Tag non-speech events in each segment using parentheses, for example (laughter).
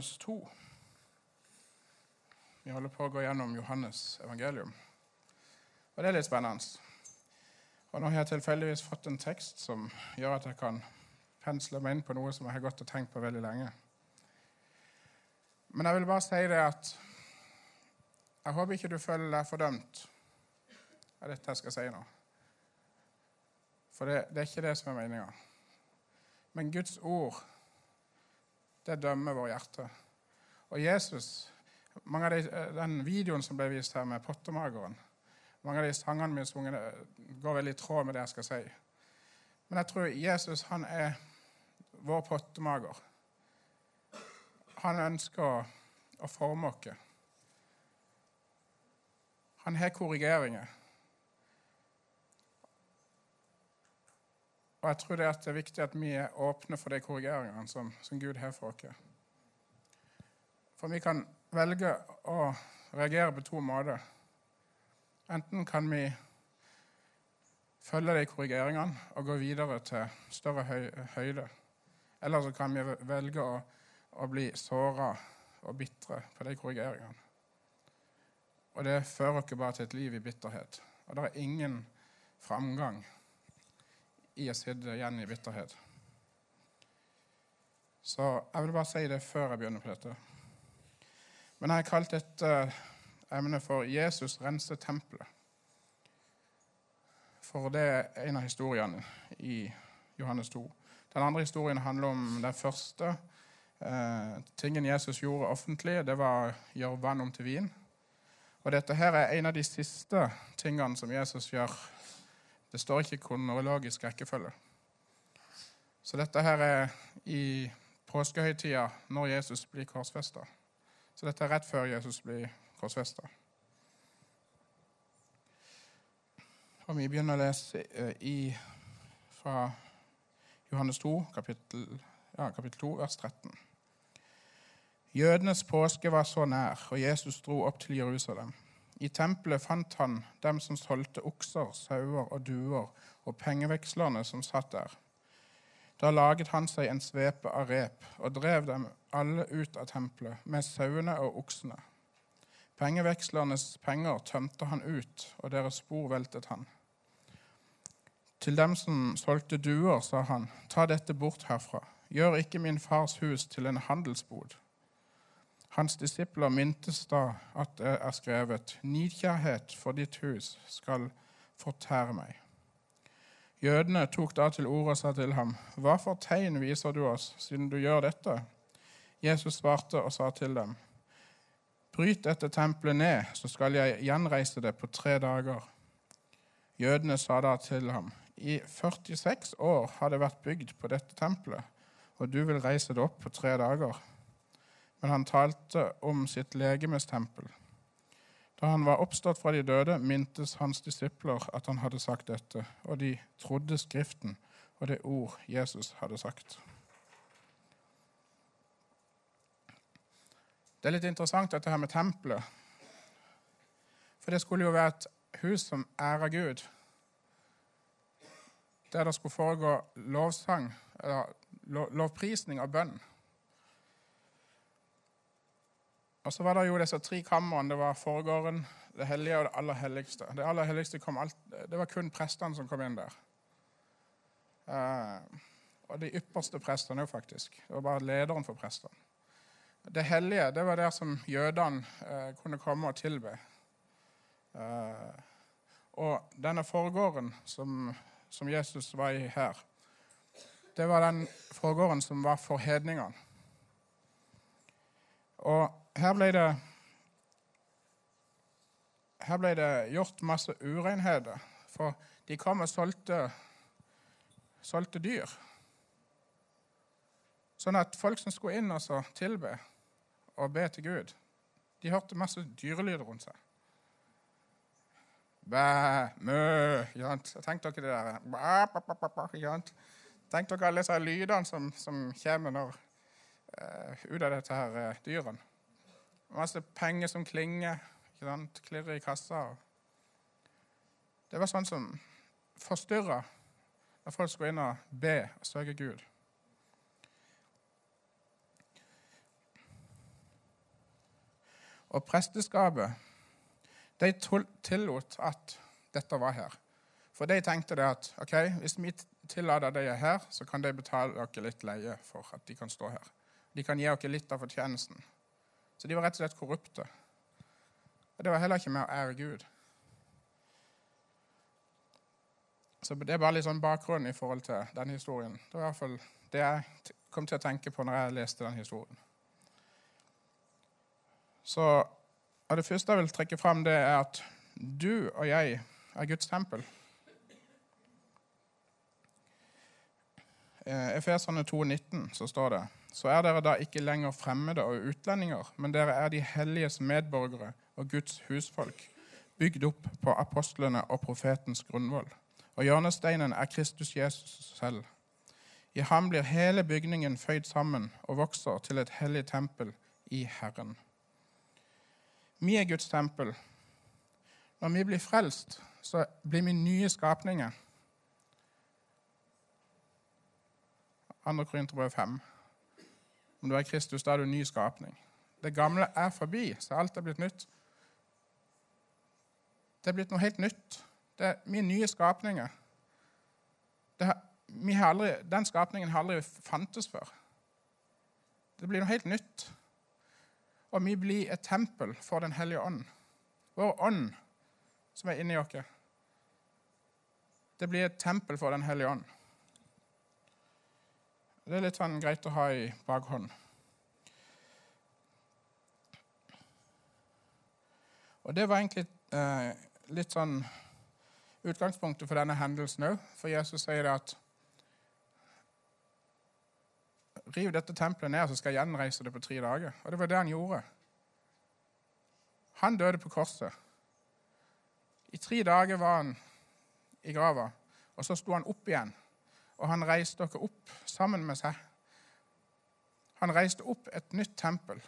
Johannes 2. Vi holder på å gå gjennom Johannes evangelium. Og det er litt spennende. Og nå har jeg tilfeldigvis fått en tekst som gjør at jeg kan pensle meg inn på noe som jeg har gått og tenkt på veldig lenge. Men jeg vil bare si det at jeg håper ikke du føler deg fordømt av dette jeg skal si nå. For det, det er ikke det som er meninga. Men Guds ord, det dømmer vårt hjerte. Og Jesus mange av de, Den videoen som ble vist her med pottemageren Mange av de sangene mine sunget, går veldig i tråd med det jeg skal si. Men jeg tror Jesus han er vår pottemager. Han ønsker å forme oss. Han har korrigeringer. Og jeg tror det er viktig at vi er åpne for de korrigeringene som, som Gud har for oss. For vi kan velge å reagere på to måter. Enten kan vi følge de korrigeringene og gå videre til større høyde. Eller så kan vi velge å, å bli såra og bitre på de korrigeringene. Og det fører oss bare til et liv i bitterhet. Og det er ingen framgang i å sitte igjen i bitterhet. Så jeg vil bare si det før jeg begynner på dette. Men jeg har kalt dette emnet for 'Jesus renser tempelet'. For det er en av historiene i Johannes 2. Den andre historien handler om den første eh, tingen Jesus gjorde offentlig. Det var å gjøre vann om til vin. Og dette her er en av de siste tingene som Jesus gjør det står ikke kronologisk rekkefølge. Så dette her er i påskehøytida når Jesus blir korsfesta. Så dette er rett før Jesus blir korsfesta. Og vi begynner å lese eh, i, fra Johannes 2, kapittel, ja, kapittel 2, vers 13. Jødenes påske var så nær, og Jesus dro opp til Jerusalem. I tempelet fant han dem som solgte okser, sauer og duer, og pengevekslerne som satt der. Da laget han seg en svepe av rep og drev dem alle ut av tempelet med sauene og oksene. Pengevekslernes penger tømte han ut, og deres spor veltet han. Til dem som solgte duer, sa han, ta dette bort herfra, gjør ikke min fars hus til en handelsbod. Hans disipler mintes da at det er skrevet:" Nidkjærhet for ditt hus skal fortære meg. Jødene tok da til orde og sa til ham, Hva for tegn viser du oss, siden du gjør dette? Jesus svarte og sa til dem, Bryt dette tempelet ned, så skal jeg gjenreise det på tre dager. Jødene sa da til ham, I 46 år har det vært bygd på dette tempelet, og du vil reise det opp på tre dager men han talte om sitt legemes tempel. Da han var oppstått fra de døde, mintes hans disipler at han hadde sagt dette, og de trodde Skriften og det ord Jesus hadde sagt. Det er litt interessant, dette her med tempelet. For det skulle jo være et hus som ærer Gud. Der det skulle foregå lovsang, lovprisning av bønn. Og så var det jo disse tre kamrene. Det var forgården, det hellige og det aller helligste. Det aller helligste kom alt, det var kun prestene som kom inn der. Uh, og de ypperste prestene, jo faktisk. Det var bare lederen for prestene. Det hellige det var der som jødene uh, kunne komme og tilbe. Uh, og denne forgården som, som, Jesus var i her, det var den forgården som var for hedningene. Og her ble det her ble det gjort masse urenheter. For de kom og solgte, solgte dyr. Sånn at folk som skulle inn og tilbe og be til Gud, de hørte masse dyrelyder rundt seg. Bæ, mø Tenk dere det der. Bæ, bæ, bæ, Tenk dere alle disse lydene som, som kommer når, uh, ut av dette her uh, dyrene masse penger som klinger, ikke sant, klirrer i kassa. Det var sånn som forstyrra når folk skulle inn og be og søke Gud. Og presteskapet de tillot at dette var her. For de tenkte det at ok, hvis vi tillater de er her, så kan de betale dere litt leie for at de kan stå her. De kan gi dere litt av fortjenesten. Så de var rett og slett korrupte. Og det var heller ikke med å ære Gud. Så Det er bare litt sånn bakgrunn i forhold til denne historien. Det var i hvert fall det jeg kom til å tenke på når jeg leste den historien. Så og Det første jeg vil trekke fram, det er at du og jeg er Guds tempel. Eh, Efeserne 2,19 så står det så er dere da ikke lenger fremmede og utlendinger, men dere er de helliges medborgere og Guds husfolk, bygd opp på apostlene og profetens grunnvoll. Og hjørnesteinen er Kristus Jesus selv. I ham blir hele bygningen føyd sammen og vokser til et hellig tempel i Herren. Vi er Guds tempel. Når vi blir frelst, så blir vi nye skapninger. 2. Korinterbrev 5. Om du er Kristus, da er du en ny skapning. Det gamle er forbi, så alt er blitt nytt. Det er blitt noe helt nytt. Det er, er nye skapninger. Det, aldri, den skapningen har aldri fantes før. Det blir noe helt nytt. Og vi blir et tempel for Den hellige ånd. Vår ånd som er inni oss. Det blir et tempel for Den hellige ånd. Det er litt sånn greit å ha i bakhånd. Og Det var egentlig eh, litt sånn utgangspunktet for denne hendelsen òg. For Jesus sier det at Riv dette tempelet ned, så skal jeg gjenreise det på tre dager. Og det var det han gjorde. Han døde på korset. I tre dager var han i grava, og så sto han opp igjen og han reiste dere opp sammen med seg. Han reiste opp et nytt tempel.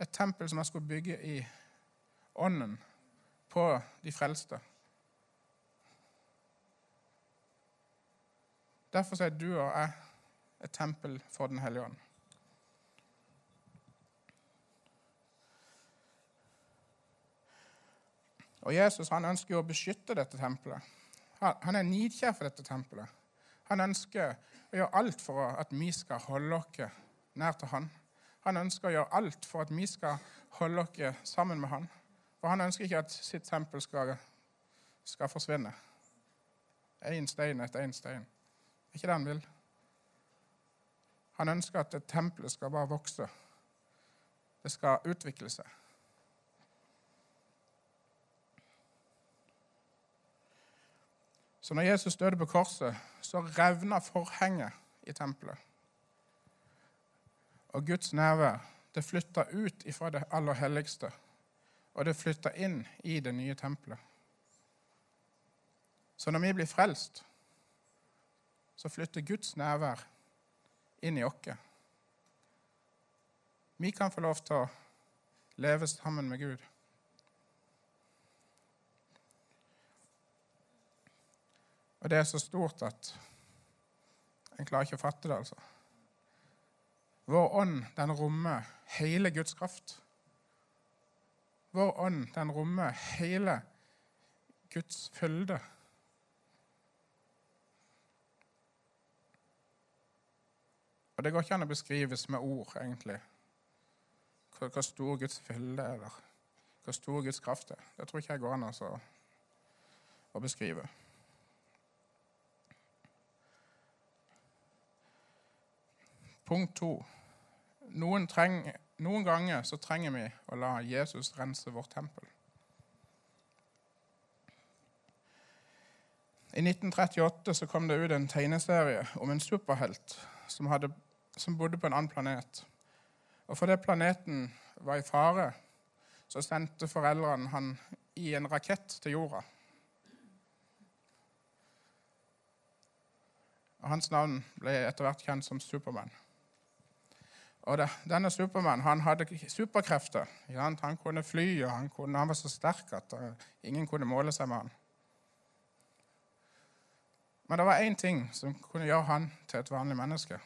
Et tempel som han skulle bygge i ånden på de frelste. Derfor er du og jeg et tempel for Den hellige ånd. Og Jesus han ønsker jo å beskytte dette tempelet. Han er nidkjær for dette tempelet. Han ønsker å gjøre alt for at vi skal holde oss nær til han. Han ønsker å gjøre alt for at vi skal holde oss sammen med han. For han ønsker ikke at sitt tempel skal, skal forsvinne. Én stein etter én stein. Det er ikke det han vil. Han ønsker at tempelet skal bare vokse. Det skal utvikle seg. Så når Jesus døde på korset, så revna forhenget i tempelet. Og Guds nærvær det flytta ut ifra det aller helligste, og det flytta inn i det nye tempelet. Så når vi blir frelst, så flytter Guds nærvær inn i oss. Vi kan få lov til å leve sammen med Gud. Og det er så stort at en klarer ikke å fatte det, altså. Vår ånd, den rommer hele Guds kraft. Vår ånd, den rommer hele Guds fylde. Og det går ikke an å beskrives med ord, egentlig, hvor, stor Guds fylde er der. Hvor stor Guds kraft er. Det tror ikke jeg går an altså, å beskrive. Punkt to. Noen, treng, noen, ganger så trenger vi å la Jesus rense vårt tempel. I 1938 så kom det ut en tegneserie om en superhelt som, hadde, som bodde på en annen planet. Og Fordi planeten var i fare, så sendte foreldrene han i en rakett til jorda. Og Hans navn ble etter hvert kjent som Supermann. Og denne Supermann hadde superkrefter. Han kunne fly, og han, kunne, han var så sterk at uh, ingen kunne måle seg med han. Men det var én ting som kunne gjøre han til et vanlig menneske,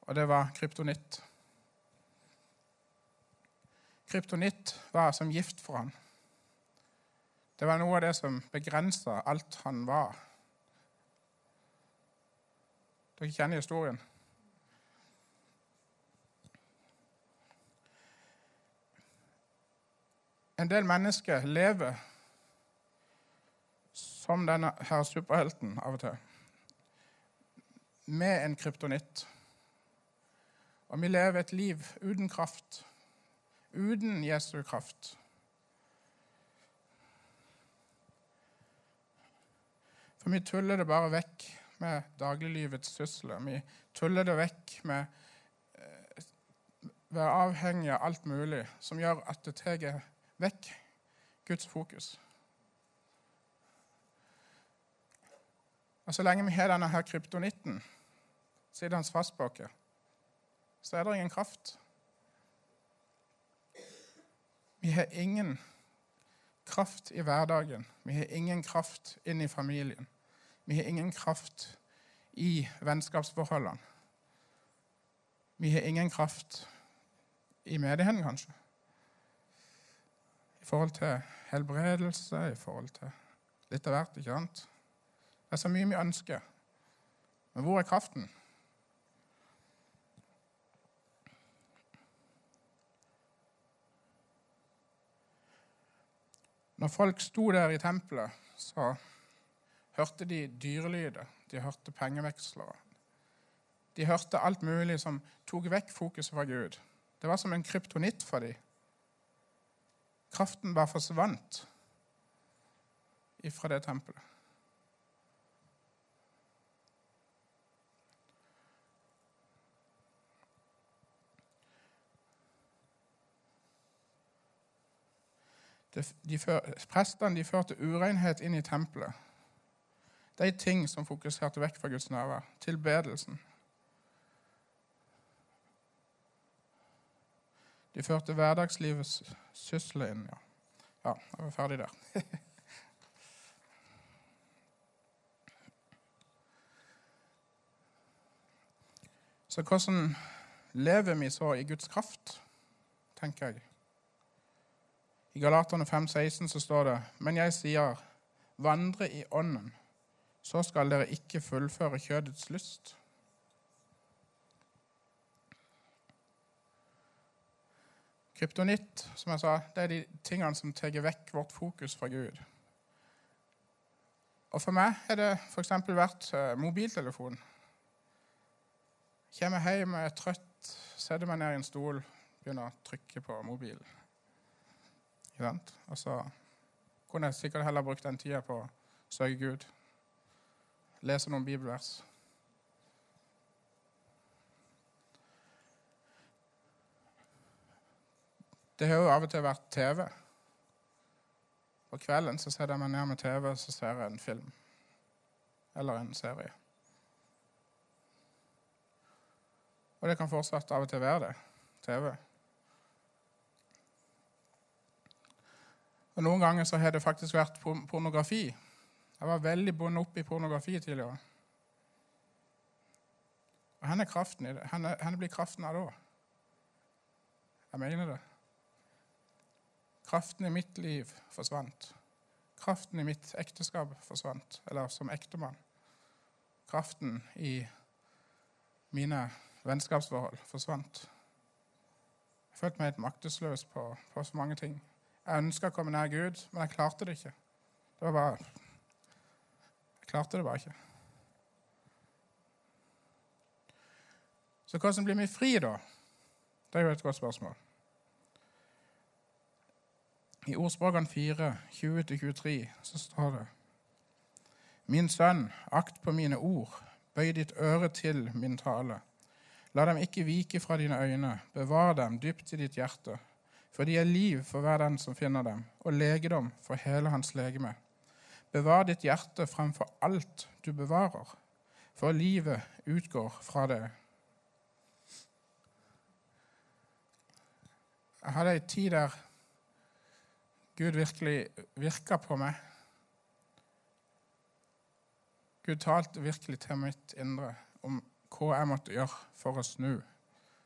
og det var kryptonitt. Kryptonitt var som gift for han. Det var noe av det som begrensa alt han var. Dere kjenner historien? En del mennesker lever som denne her superhelten av og til, med en kryptonitt. Og vi lever et liv uten kraft, uten Jesu kraft. For vi tuller det bare vekk med dagliglivets sysler. Vi tuller det vekk med å være avhengig av alt mulig som gjør at det tar vekk Guds fokus. Og Så lenge vi har denne her kryptonitten sittende fast på oss, så er det ingen kraft. Vi har ingen kraft i hverdagen. Vi har ingen kraft inn i familien. Vi har ingen kraft i vennskapsforholdene. Vi har ingen kraft i menigheten, kanskje. I forhold til helbredelse, i forhold til litt av hvert. ikke sant? Det er så mye vi ønsker. Men hvor er kraften? Når folk sto der i tempelet, så hørte de dyrelyder. De hørte pengevekslere. De hørte alt mulig som tok vekk fokuset fra Gud. Det var som en kryptonitt for dem. Kraften bare forsvant ifra det tempelet. de, prestene de førte urenhet inn i tempelet. De ting som fokuserte vekk fra Guds nærvær. Tilbedelsen. De førte hverdagslivets sysler inn. Ja. ja, jeg var ferdig der. (laughs) så hvordan lever vi så i Guds kraft, tenker jeg. I Galaterne 5,16 så står det Men jeg sier, vandre i ånden, så skal dere ikke fullføre kjødets lyst. Kryptonitt som jeg sa, det er de tingene som tar vekk vårt fokus fra Gud. Og For meg har det f.eks. vært eh, mobiltelefon. Kommer hjem er trøtt, setter meg ned i en stol, begynner å trykke på mobilen. Og så kunne jeg sikkert heller brukt den tida på å søke Gud, lese noen bibelvers. Det har jo av og til vært TV. På kvelden så setter meg ned med TV og så ser jeg en film eller en serie. Og det kan fortsatt av og til være det. TV. Og Noen ganger så har det faktisk vært pornografi. Jeg var veldig bundet opp i pornografi tidligere. Og henne, kraften i det? Hvor blir kraften av da? Jeg mener det. Kraften i mitt liv forsvant. Kraften i mitt ekteskap forsvant, eller som ektemann. Kraften i mine vennskapsforhold forsvant. Jeg følte meg helt maktesløs på, på så mange ting. Jeg ønska å komme nær Gud, men jeg klarte det ikke. Det var bare Jeg klarte det bare ikke. Så hvordan blir vi fri, da? Det er jo et godt spørsmål. I ordspråkene 4, 20-23 så står det Min sønn, akt på mine ord, bøy ditt øre til min tale. La dem ikke vike fra dine øyne, bevar dem dypt i ditt hjerte for de er liv for hver den som finner dem, og legedom for hele hans legeme. Bevar ditt hjerte fremfor alt du bevarer, for livet utgår fra det. Jeg hadde ei tid der Gud virkelig virka på meg. Gud talte virkelig til mitt indre om hva jeg måtte gjøre for å snu,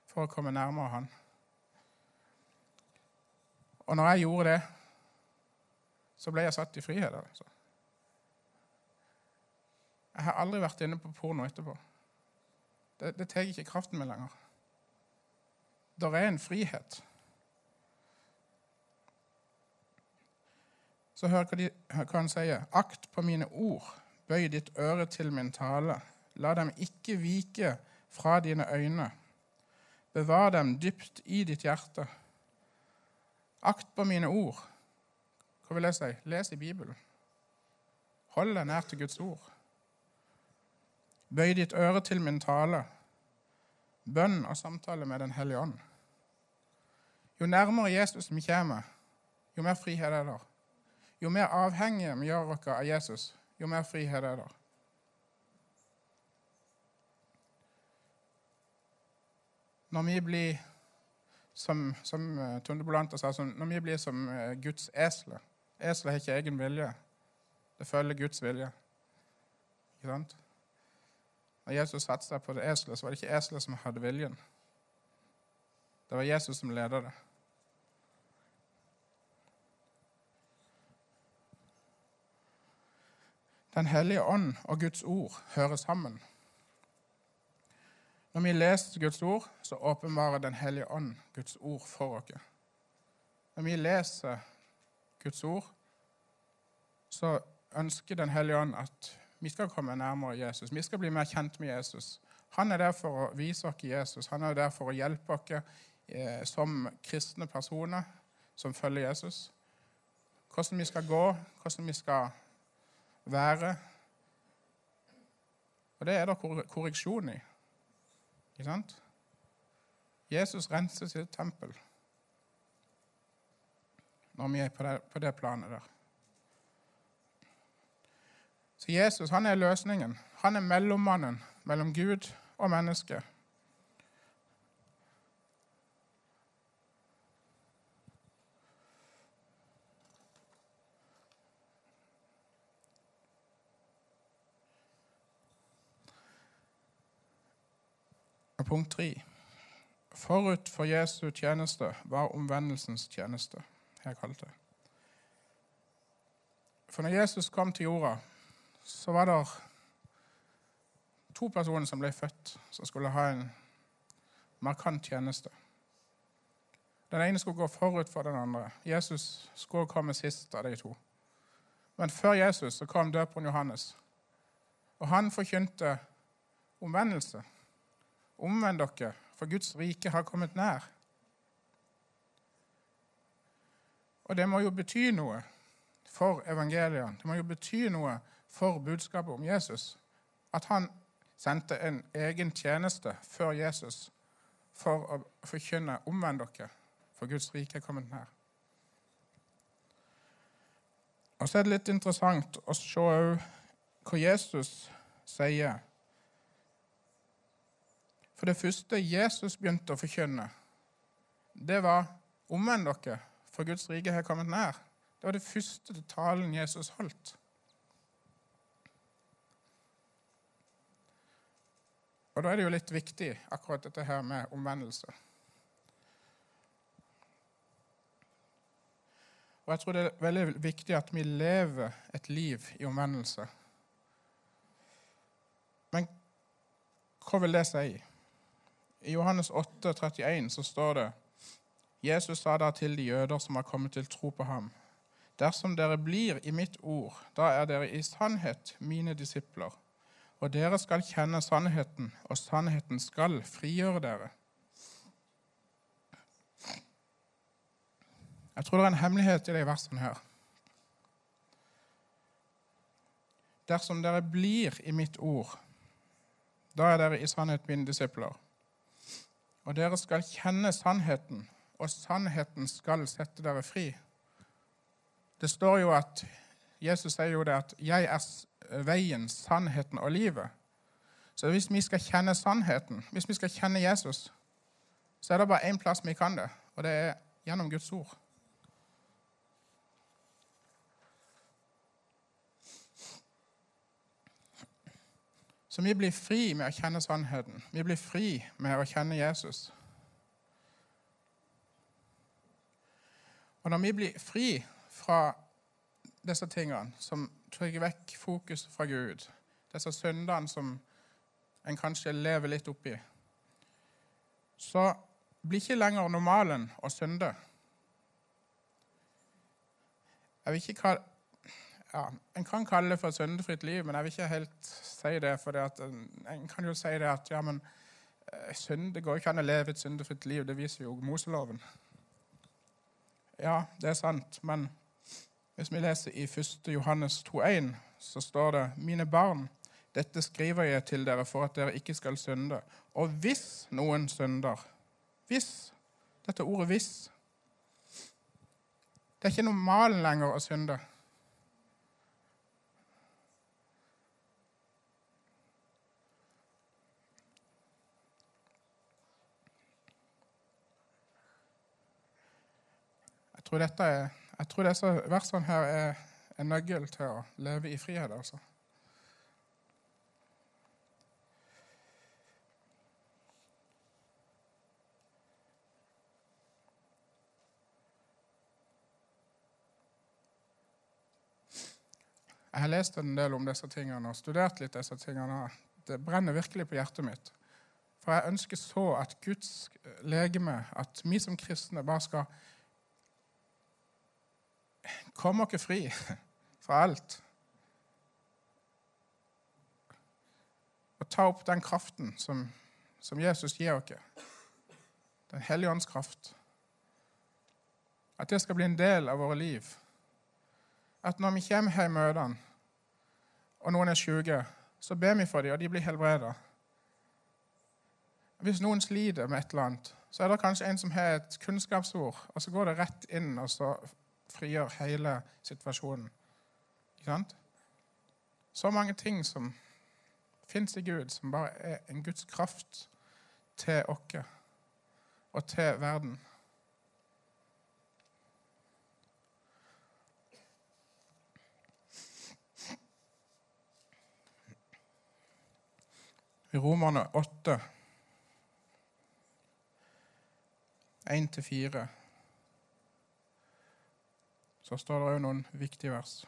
for å komme nærmere Han. Og når jeg gjorde det, så ble jeg satt i frihet. Altså. Jeg har aldri vært inne på porno etterpå. Det, det tar ikke kraften min lenger. Det er en frihet. Så hør hva, de, hva han sier. Akt på mine ord, bøy ditt øre til min tale. La dem ikke vike fra dine øyne. Bevar dem dypt i ditt hjerte. Akt på mine ord. Hva vil jeg si? Les i Bibelen. Hold deg nær til Guds ord. Bøy ditt øre til min tale. Bønn og samtale med Den hellige ånd. Jo nærmere Jesus vi kommer, jo mer frihet er det. Jo mer avhengige vi gjør oss av Jesus, jo mer frihet er det. Når vi blir som, som uh, Tunde Bolanta sa, når vi blir som uh, Guds esler Esler har ikke egen vilje. Det følger Guds vilje. Ikke sant? Når Jesus satte seg på det eselet, så var det ikke eselet som hadde viljen. Det var Jesus som ledet det. Den hellige ånd og Guds ord hører sammen. Når vi leser Guds ord, så åpenbarer Den hellige ånd Guds ord for oss. Når vi leser Guds ord, så ønsker Den hellige ånd at vi skal komme nærmere Jesus. Vi skal bli mer kjent med Jesus. Han er der for å vise oss Jesus. Han er der for å hjelpe oss eh, som kristne personer som følger Jesus. Hvordan vi skal gå, hvordan vi skal være. Og det er det korreksjon i. Ikke sant? Jesus renser sitt tempel når vi er på det, på det planet der. Så Jesus han er løsningen. Han er mellommannen mellom Gud og mennesket. Punkt tre. Forut for Jesu tjeneste var omvendelsens tjeneste, jeg kalt det. For når Jesus kom til jorda, så var det to personer som ble født, som skulle ha en markant tjeneste. Den ene skulle gå forut for den andre. Jesus skulle komme sist av de to. Men før Jesus så kom døperen Johannes. Og han forkynte omvendelse. Omvend dere, for Guds rike har kommet nær. Og det må jo bety noe for evangeliene. Det må jo bety noe for budskapet om Jesus. At han sendte en egen tjeneste før Jesus for å forkynne 'omvend dere, for Guds rike er kommet nær'. Og Så er det litt interessant å se hva Jesus sier. For det første Jesus begynte å forkynne, det var 'omvend dere, for Guds rike har kommet nær'. Det var det første talen Jesus holdt. Og Da er det jo litt viktig, akkurat dette her med omvendelse. Og jeg tror det er veldig viktig at vi lever et liv i omvendelse. Men hva vil det si? I Johannes 8, 31 så står det Jesus sa da til de jøder som har kommet til tro på ham.: Dersom dere blir i mitt ord, da er dere i sannhet mine disipler og dere skal kjenne sannheten, og sannheten skal frigjøre dere. Jeg tror det er en hemmelighet i de versene her. Dersom dere blir i mitt ord, da er dere i sannhet mine disipler. Og dere skal kjenne sannheten, og sannheten skal sette dere fri. Det står jo at Jesus sier jo det at 'jeg er veien, sannheten og livet. Så hvis vi skal kjenne sannheten, hvis vi skal kjenne Jesus, så er det bare én plass vi kan det, og det er gjennom Guds ord. Så vi blir fri med å kjenne sannheten. Vi blir fri med å kjenne Jesus. Og når vi blir fri fra disse tingene som trykker vekk fokus fra Gud, disse syndene som en kanskje lever litt oppi, så blir ikke lenger normalen å synde. Jeg vil ikke kalle, ja, En kan kalle det for et syndefritt liv, men jeg vil ikke helt si det. For det at, en kan jo si det at ja, men eh, synd, det går ikke an å leve et syndefritt liv. Det viser jo Moseloven. Ja, det er sant, men hvis vi leser i 1. Johannes 2,1, så står det Mine barn, dette skriver jeg til dere for at dere ikke skal synde. Og hvis noen synder Hvis Dette ordet 'hvis' Det er ikke normalen lenger å synde. Tror, er, jeg tror disse versene her er en nøkkel til å leve i frihet. altså. Jeg har lest en del om disse tingene og studert litt disse tingene. Det brenner virkelig på hjertet mitt. For jeg ønsker så at Guds legeme, at vi som kristne bare skal komme dere fri (laughs) fra alt. Og ta opp den kraften som, som Jesus gir dere, Den hellige ånds kraft. At det skal bli en del av våre liv. At når vi kommer her i møtene, og noen er syke, så ber vi for dem, og de blir helbredet. Hvis noen sliter med et eller annet, så er det kanskje en som har et kunnskapsord, og så går det rett inn, og så frigjør hele situasjonen. Ikke sant? Så mange ting som fins i Gud, som bare er en Guds kraft til oss og til verden. I Romerne 8, 1-4 så står det òg noen viktige vers.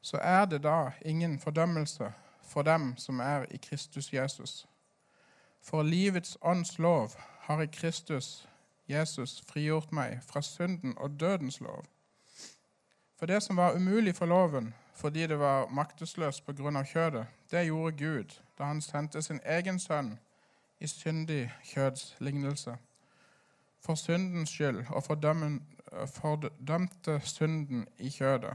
Så er det da ingen fordømmelse for dem som er i Kristus Jesus. For livets ånds lov har i Kristus Jesus frigjort meg fra synden og dødens lov. For det som var umulig for loven fordi det var maktesløst av kjødet, det gjorde Gud da han sendte sin egen sønn i syndig kjøds lignelse. For syndens skyld og for fordømte synden i kjødet,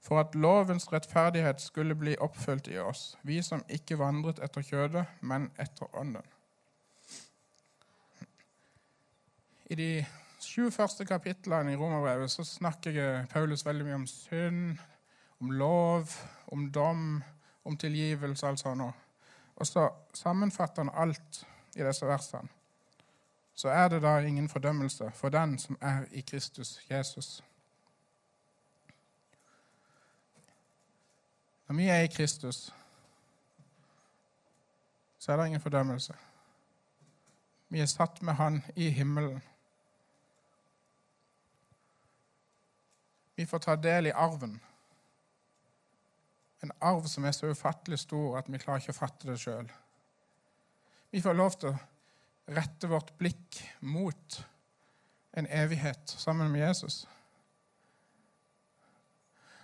for at lovens rettferdighet skulle bli oppfylt i oss, vi som ikke vandret etter kjødet, men etter ånden. I de sju første kapitlene i Romerbrevet så snakker Paulus veldig mye om synd, om lov, om dom, om tilgivelse, altså nå. Og så sammenfatter han alt i disse versene så er det da ingen fordømmelse for den som er i Kristus Jesus. Når vi er i Kristus, så er det ingen fordømmelse. Vi er satt med Han i himmelen. Vi får ta del i arven. En arv som er så ufattelig stor at vi klarer ikke å fatte det sjøl. Vi får lov til å rette vårt blikk mot en evighet sammen med Jesus.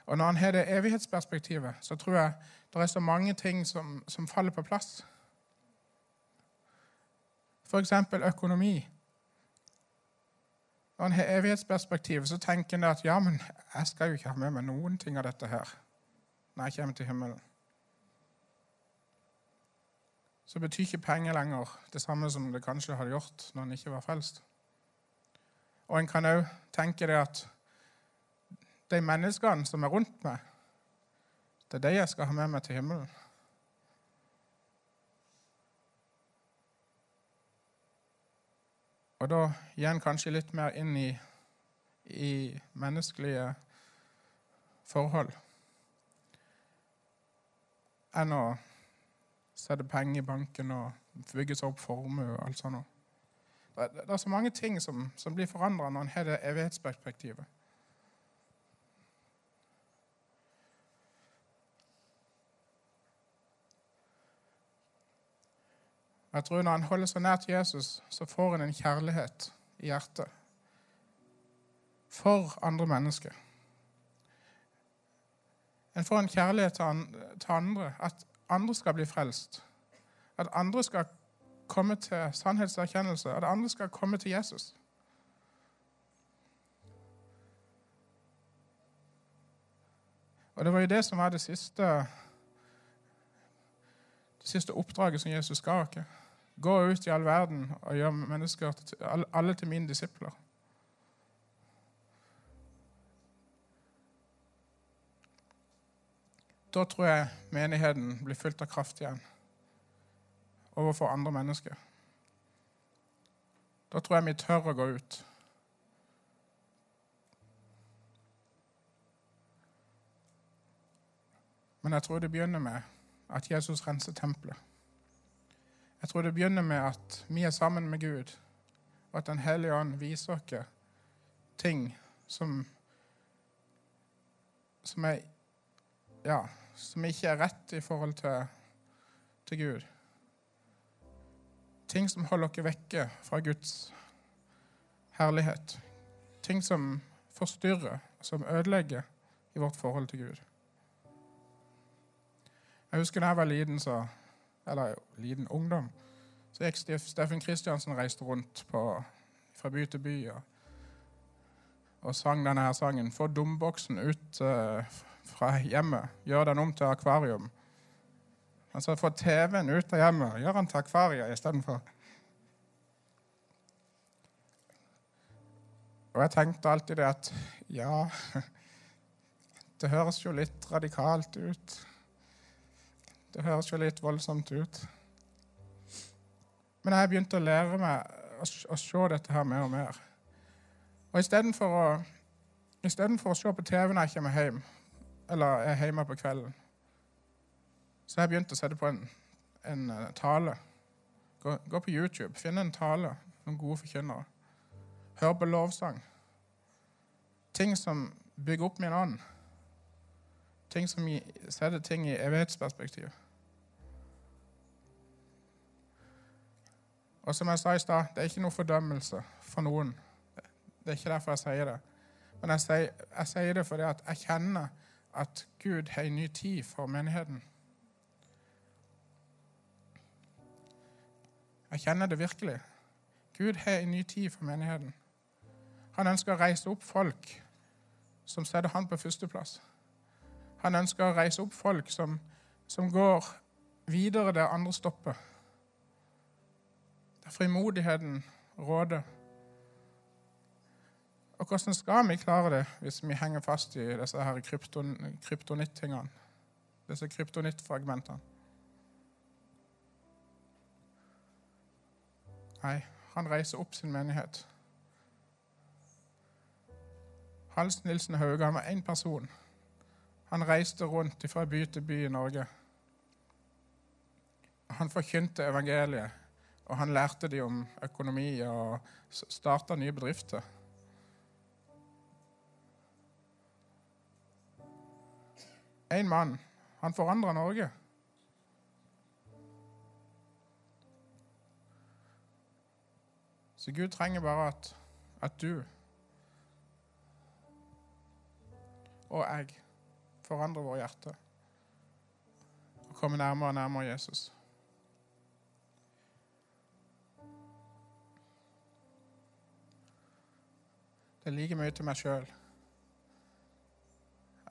Og når han har det evighetsperspektivet, så tror jeg det er så mange ting som, som faller på plass. F.eks. økonomi. Når han har evighetsperspektivet, så tenker han at ja, men jeg skal jo ikke ha med meg noen ting av dette her når jeg kommer til himmelen så betyr ikke penger lenger det samme som det kanskje hadde gjort når en ikke var frelst. Og en kan òg tenke det at de menneskene som er rundt meg, det er de jeg skal ha med meg til himmelen. Og da gir en kanskje litt mer inn i, i menneskelige forhold enn å sette penger i banken og bygges opp formue og alt sånt. Det er så mange ting som, som blir forandra når en har det evighetsperspektivet. Jeg tror Når en holder seg nær til Jesus, så får en en kjærlighet i hjertet for andre mennesker. En får en kjærlighet til andre, at andre skal bli frelst. At andre skal komme til sannhetserkjennelse, at andre skal komme til Jesus. Og Det var jo det som var det siste, det siste oppdraget som Jesus ga oss. Gå ut i all verden og gjør mennesker, alle til mine disipler. Da tror jeg menigheten blir fylt av kraft igjen overfor andre mennesker. Da tror jeg vi tør å gå ut. Men jeg tror det begynner med at Jesus renser tempelet. Jeg tror det begynner med at vi er sammen med Gud, og at Den hellige ånd viser oss ting som, som, er, ja, som ikke er rett i forhold til, til Gud. Ting som holder dere vekke fra Guds herlighet. Ting som forstyrrer, som ødelegger i vårt forhold til Gud. Jeg husker da jeg var liten, så, eller liten ungdom, så gikk Steffen Kristiansen reiste rundt på, fra by til by og, og sang denne her sangen. Få domboksen ut uh, fra hjemmet, gjør den om til akvarium. Altså få TV-en ut av hjemmet, gjør den til akvariet istedenfor. Og jeg tenkte alltid det at ja (laughs) Det høres jo litt radikalt ut. Det høres jo litt voldsomt ut. Men jeg begynte å lære meg å, å se dette her mer og mer. Og istedenfor å, å se på TV når jeg kommer hjem, eller er hjemme på kvelden, så jeg begynte å sette på en, en uh, tale. Gå, gå, på YouTube, finn en tale, noen gode forkynnere. Hør på lovsang. Ting som bygger opp min ånd. Ting som setter ting i evighetsperspektiv. Og som jeg sa i stad, det er ikke noe fordømmelse for noen. Det er ikke derfor jeg sier det. Men jeg sier, jeg sier det fordi jeg kjenner at Gud har en ny tid for menigheten. Jeg kjenner det virkelig. Gud har en ny tid for menigheten. Han ønsker å reise opp folk som setter han på førsteplass. Han ønsker å reise opp folk som, som går videre der andre stopper. Der frimodigheten råder. Og hvordan skal vi klare det hvis vi henger fast i disse her krypton, kryptonitt-tingene? Disse kryptonittfragmentene? Nei, han reiser opp sin menighet. Hans Nilsen Hauge han var én person. Han reiste rundt fra by til by i Norge. Han forkynte evangeliet, og han lærte dem om økonomi og starta nye bedrifter. Én mann. Han forandra Norge. Så Gud trenger bare at, at du og jeg forandrer våre hjerter og kommer nærmere og nærmere Jesus. Det er like mye til meg sjøl.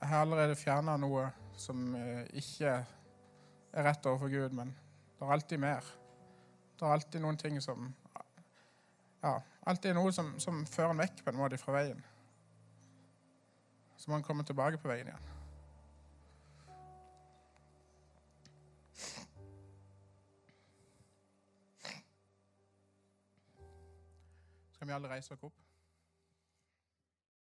Jeg har allerede fjerna noe som eh, ikke er rett overfor Gud, men det er alltid mer. Det er alltid noen ting som ja, alltid noe som, som fører en vekk på en måte fra veien. Så må en komme tilbake på veien igjen. Skal vi alle reise oss opp?